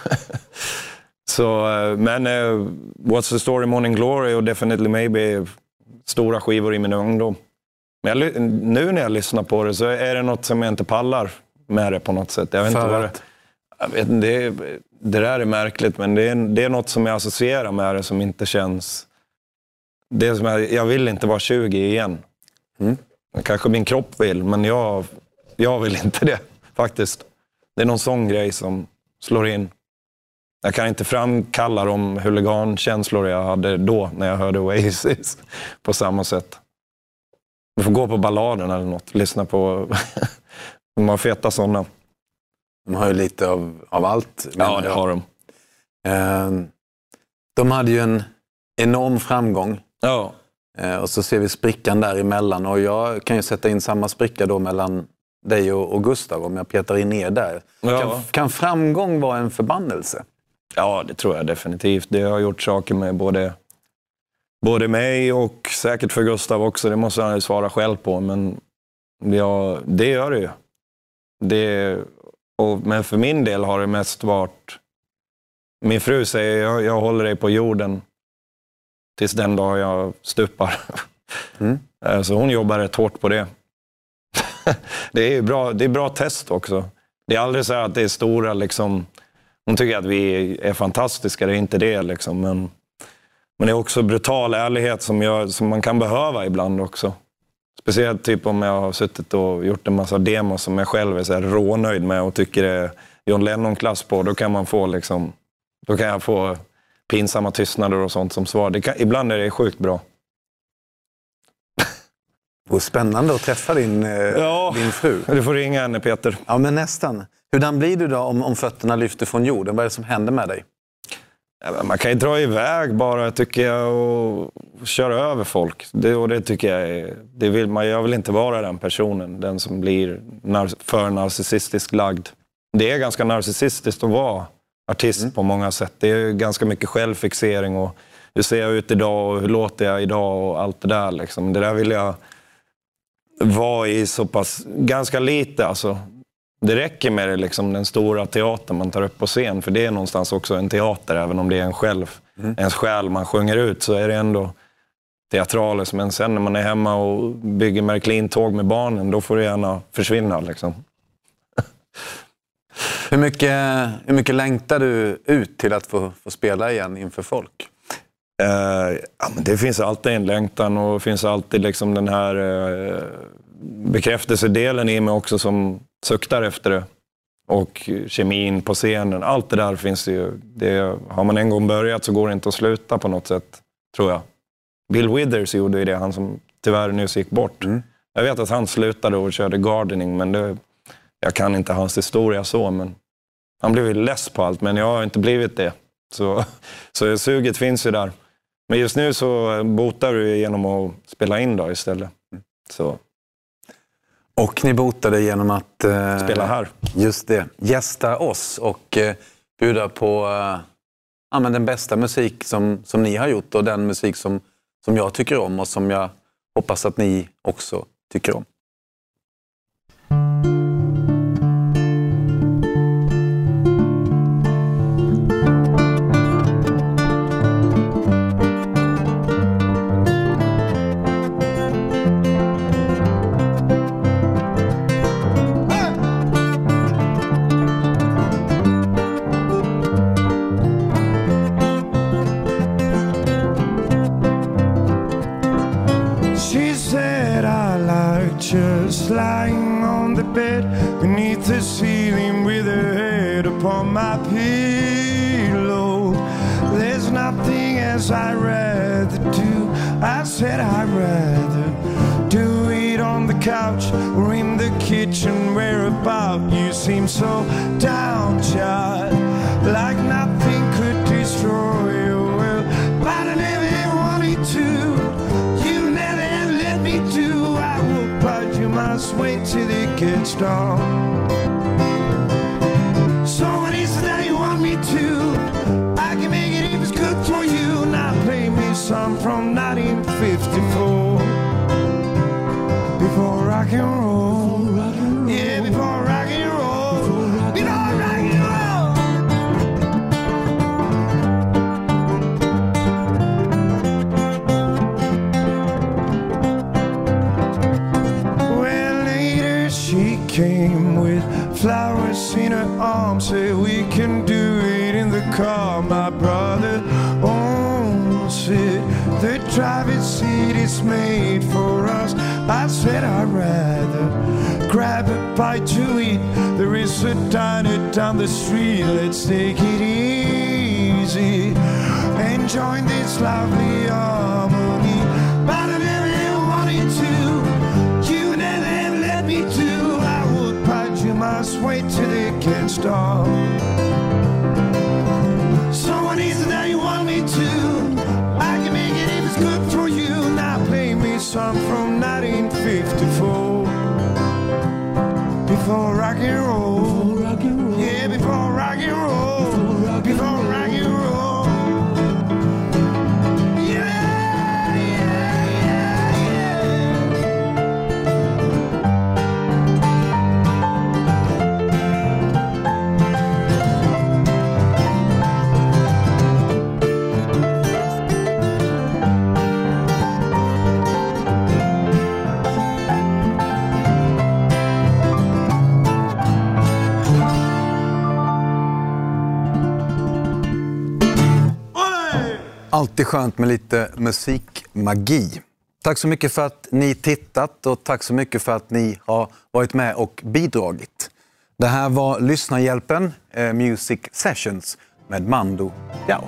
Så, eh, men eh, What's the story Morning Glory och Definitely Maybe stora skivor i min ungdom. Men jag, nu när jag lyssnar på det så är det något som jag inte pallar med det på något sätt. Jag vet inte vad det, jag vet, det, är- det där är märkligt, men det är, det är något som jag associerar med det som inte känns... Det som jag, jag vill inte vara 20 igen. Mm. Kanske min kropp vill, men jag, jag vill inte det faktiskt. Det är någon sån grej som slår in. Jag kan inte framkalla de huligankänslor jag hade då när jag hörde Oasis på samma sätt. Du får gå på balladen eller något. Lyssna på... De har feta sådana. De har ju lite av, av allt. Ja, det har de. Eh, de hade ju en enorm framgång. Ja, Eh, och så ser vi sprickan däremellan. Och jag kan ju sätta in samma spricka då mellan dig och, och Gustav om jag petar in er där. Ja. Kan, kan framgång vara en förbannelse? ja, det tror jag definitivt. Det har gjort saker med både, både mig och säkert för Gustav också. Det måste han ju svara själv på. Men ja, det gör det ju. Det, och, men för min del har det mest varit... Min fru säger jag, jag håller dig på jorden tills den dag jag stupar. Mm. Eh, Så hon jobbar rätt hårt på det. det är bra, det är bra test också. Det är aldrig så att det är stora liksom... Hon tycker att vi är fantastiska, det är inte det liksom. Men, men det är också brutal ärlighet som, jag, som man kan behöva ibland också. Speciellt typ om jag har suttit och gjort en massa demos som jag själv är så här rånöjd med och tycker det är John Lennon-klass på. Då kan man få liksom... Då kan jag få pinsamma tystnader och sånt som svar. Kan, ibland är det sjukt bra. Vore spännande att träffa din, eh, Ja. din fru. Du får ringa henne Peter. Ja, men nästan. Hurdan blir du då om, om fötterna lyfter från jorden? Vad är det som händer med dig? Ja, Man kan ju dra iväg bara, tycker jag, och köra över folk. Det, och det tycker jag är, det vill man, Jag vill inte vara den personen, den som blir nar, för narcissistiskt lagd. Det är ganska narcissistiskt att vara artist på många sätt. Det är ganska mycket självfixering och hur ser jag ut idag och hur låter jag idag och allt det där. Liksom. Det där vill jag vara i så pass, ganska lite alltså. Det räcker med det, liksom, den stora teatern man tar upp på scen, för det är någonstans också en teater, även om det är en själv. Ens själ man sjunger ut, så är det ändå teatraliskt. Men sen när man är hemma och bygger Märklin-tåg med barnen, då får det gärna försvinna. Liksom. Hur mycket, hur mycket längtar du ut till att få, få spela igen inför folk? Eh, ja, men det finns alltid en längtan och det finns alltid liksom den här eh, bekräftelsedelen i mig också som suktar efter det. Och kemin på scenen. Allt det där finns ju. Det, har man en gång börjat så går det inte att sluta på något sätt, tror jag. Bill Withers gjorde ju det, han som tyvärr nyss gick bort. Mm. Jag vet att han slutade och körde gardening, men det, jag kan inte hans historia så. Men han blev ju less på allt, men jag har inte blivit det. Så, så suget finns ju där. Men just nu så botar du genom att spela in då istället. Så Och ni botade genom att eh, spela här. just det, gästa oss och eh, bjuda på eh, ja, men den bästa musik som, som ni har gjort och den musik som, som jag tycker om och som jag hoppas att ni också tycker om. Couch or in the kitchen. where about you seem so down, child, like nothing could destroy will. But I never wanted to. You never ever let me do. I will, but you must wait till it gets dark. So what is it that you want me to? I can make it if it's good for you. Now play me some from 1954. She came with flowers in her arms. Said we can do it in the car. My brother oh, owns it. The driver's seat is made for us. I said I'd rather grab a bite to eat. There is a diner down the street. Let's take it easy and join this lovely harmony. Wait till it gets dark. So what is that you want me to? I can make it if it's good for you. Now play me some from 1954. Before rock and roll. Alltid skönt med lite musikmagi. Tack så mycket för att ni tittat och tack så mycket för att ni har varit med och bidragit. Det här var Lyssnarhjälpen, eh, Music Sessions med Mando Diao.